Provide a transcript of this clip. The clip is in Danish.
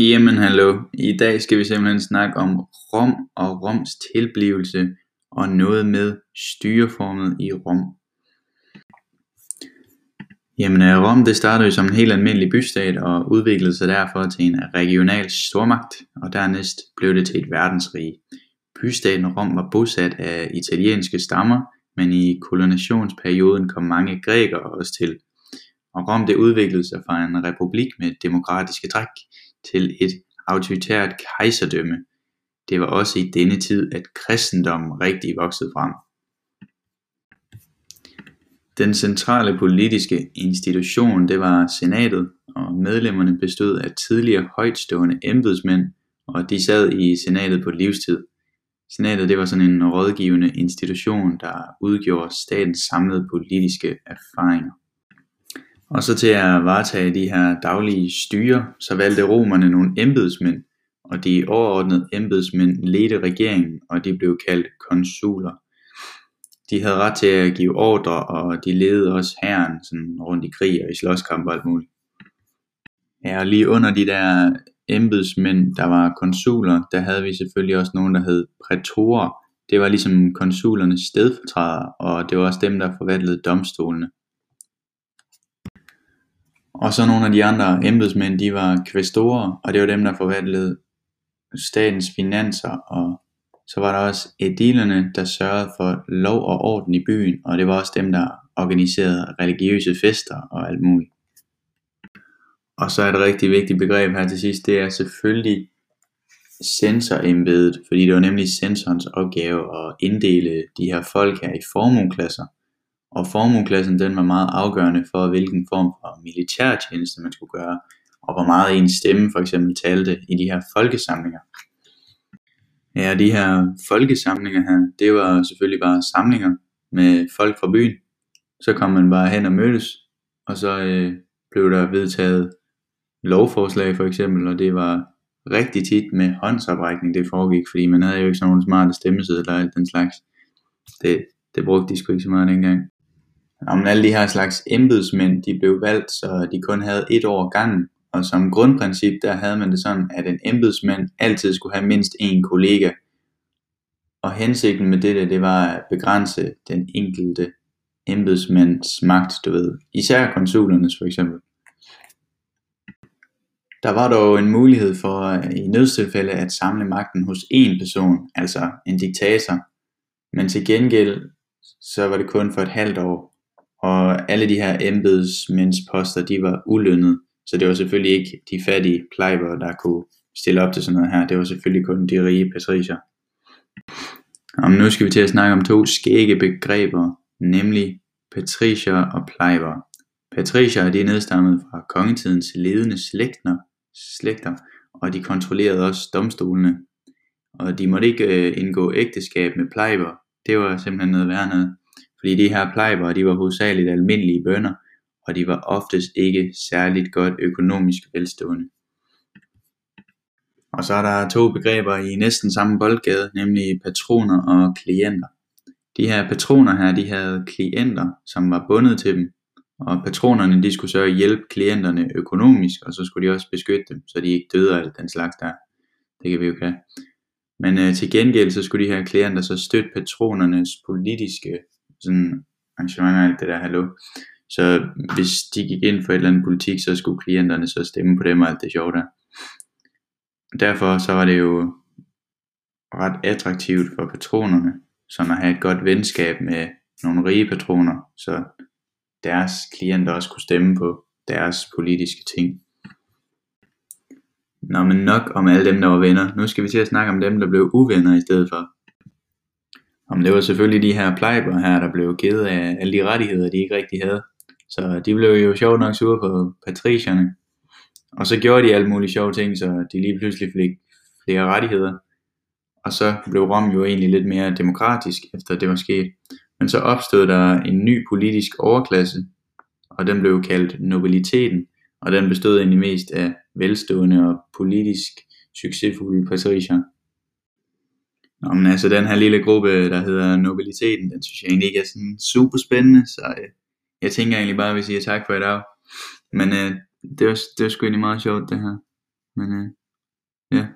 Jamen hallo, i dag skal vi simpelthen snakke om Rom og Roms tilblivelse og noget med styreformet i Rom. Jamen øh, Rom det startede jo som en helt almindelig bystat og udviklede sig derfor til en regional stormagt, og dernæst blev det til et verdensrige. Bystaten Rom var bosat af italienske stammer, men i kolonationsperioden kom mange grækere også til. Og Rom det udviklede sig fra en republik med demokratiske træk til et autoritært kejserdømme. Det var også i denne tid at kristendommen rigtig voksede frem. Den centrale politiske institution det var senatet, og medlemmerne bestod af tidligere højtstående embedsmænd, og de sad i senatet på livstid. Senatet det var sådan en rådgivende institution, der udgjorde statens samlede politiske erfaringer. Og så til at varetage de her daglige styre, så valgte romerne nogle embedsmænd, og de overordnede embedsmænd ledte regeringen, og de blev kaldt konsuler. De havde ret til at give ordre, og de ledede også hæren sådan rundt i krig og i slåskamp og alt muligt. Ja, og lige under de der embedsmænd, der var konsuler, der havde vi selvfølgelig også nogen, der hed prætorer. Det var ligesom konsulernes stedfortræder, og det var også dem, der forvaltede domstolene. Og så nogle af de andre embedsmænd, de var kvæstorer, og det var dem, der forvaltede statens finanser, og så var der også edilerne, der sørgede for lov og orden i byen, og det var også dem, der organiserede religiøse fester og alt muligt. Og så er et rigtig vigtigt begreb her til sidst, det er selvfølgelig censorembedet, fordi det var nemlig censorens opgave at inddele de her folk her i formueklasser. Og formueklassen den var meget afgørende for hvilken form for militærtjeneste man skulle gøre, og hvor meget ens stemme for eksempel talte i de her folkesamlinger. Ja, de her folkesamlinger her, det var selvfølgelig bare samlinger med folk fra byen. Så kom man bare hen og mødtes, og så øh, blev der vedtaget lovforslag for eksempel, og det var rigtig tit med håndsoprækning det foregik, fordi man havde jo ikke sådan nogle smarte stemmesedler og alt den slags. Det, det brugte de sgu ikke så meget dengang. Om alle de her slags embedsmænd, de blev valgt, så de kun havde et år gangen, og som grundprincip, der havde man det sådan, at en embedsmand altid skulle have mindst en kollega. Og hensigten med dette, det var at begrænse den enkelte embedsmands magt, du ved. Især konsulernes for eksempel. Der var dog en mulighed for øh, i nødstilfælde at samle magten hos én person, altså en diktator. Men til gengæld, så var det kun for et halvt år, og alle de her embedsmændsposter, de var ulønnet, så det var selvfølgelig ikke de fattige plejber, der kunne stille op til sådan noget her. Det var selvfølgelig kun de rige patricier. Og nu skal vi til at snakke om to skægge begreber, nemlig patricier og plejber. Patricier de er nedstammet fra kongetidens ledende slægtner, slægter, og de kontrollerede også domstolene. Og de måtte ikke øh, indgå ægteskab med plejber. Det var simpelthen noget værd noget. Fordi de her plejber, de var hovedsageligt almindelige bønder, og de var oftest ikke særligt godt økonomisk velstående. Og så er der to begreber i næsten samme boldgade, nemlig patroner og klienter. De her patroner her, de havde klienter, som var bundet til dem, og patronerne de skulle så hjælpe klienterne økonomisk, og så skulle de også beskytte dem, så de ikke døde af alt den slags der. Det kan vi jo kan. Men øh, til gengæld så skulle de her klienter så støtte patronernes politiske sådan, arrangementer og alt det der hallo. Så hvis de gik ind for et eller andet politik, så skulle klienterne så stemme på dem og alt det sjove der. Derfor så var det jo ret attraktivt for patronerne, som at have et godt venskab med nogle rige patroner, så deres klienter også kunne stemme på deres politiske ting. Nå, men nok om alle dem, der var venner. Nu skal vi til at snakke om dem, der blev uvenner i stedet for. Om det var selvfølgelig de her plejebørn her, der blev givet af alle de rettigheder, de ikke rigtig havde. Så de blev jo sjovt nok sure på patricierne. Og så gjorde de alle mulige sjove ting, så de lige pludselig fik flere rettigheder. Og så blev Rom jo egentlig lidt mere demokratisk, efter det var sket. Men så opstod der en ny politisk overklasse, og den blev kaldt nobiliteten, og den bestod egentlig mest af velstående og politisk succesfulde patricier. Nå, men altså den her lille gruppe, der hedder nobiliteten, den synes jeg egentlig ikke er sådan super spændende, så øh, jeg tænker egentlig bare, at vi siger tak for i dag. Men øh, det, var, det var sgu egentlig meget sjovt det her. Men øh, Ja.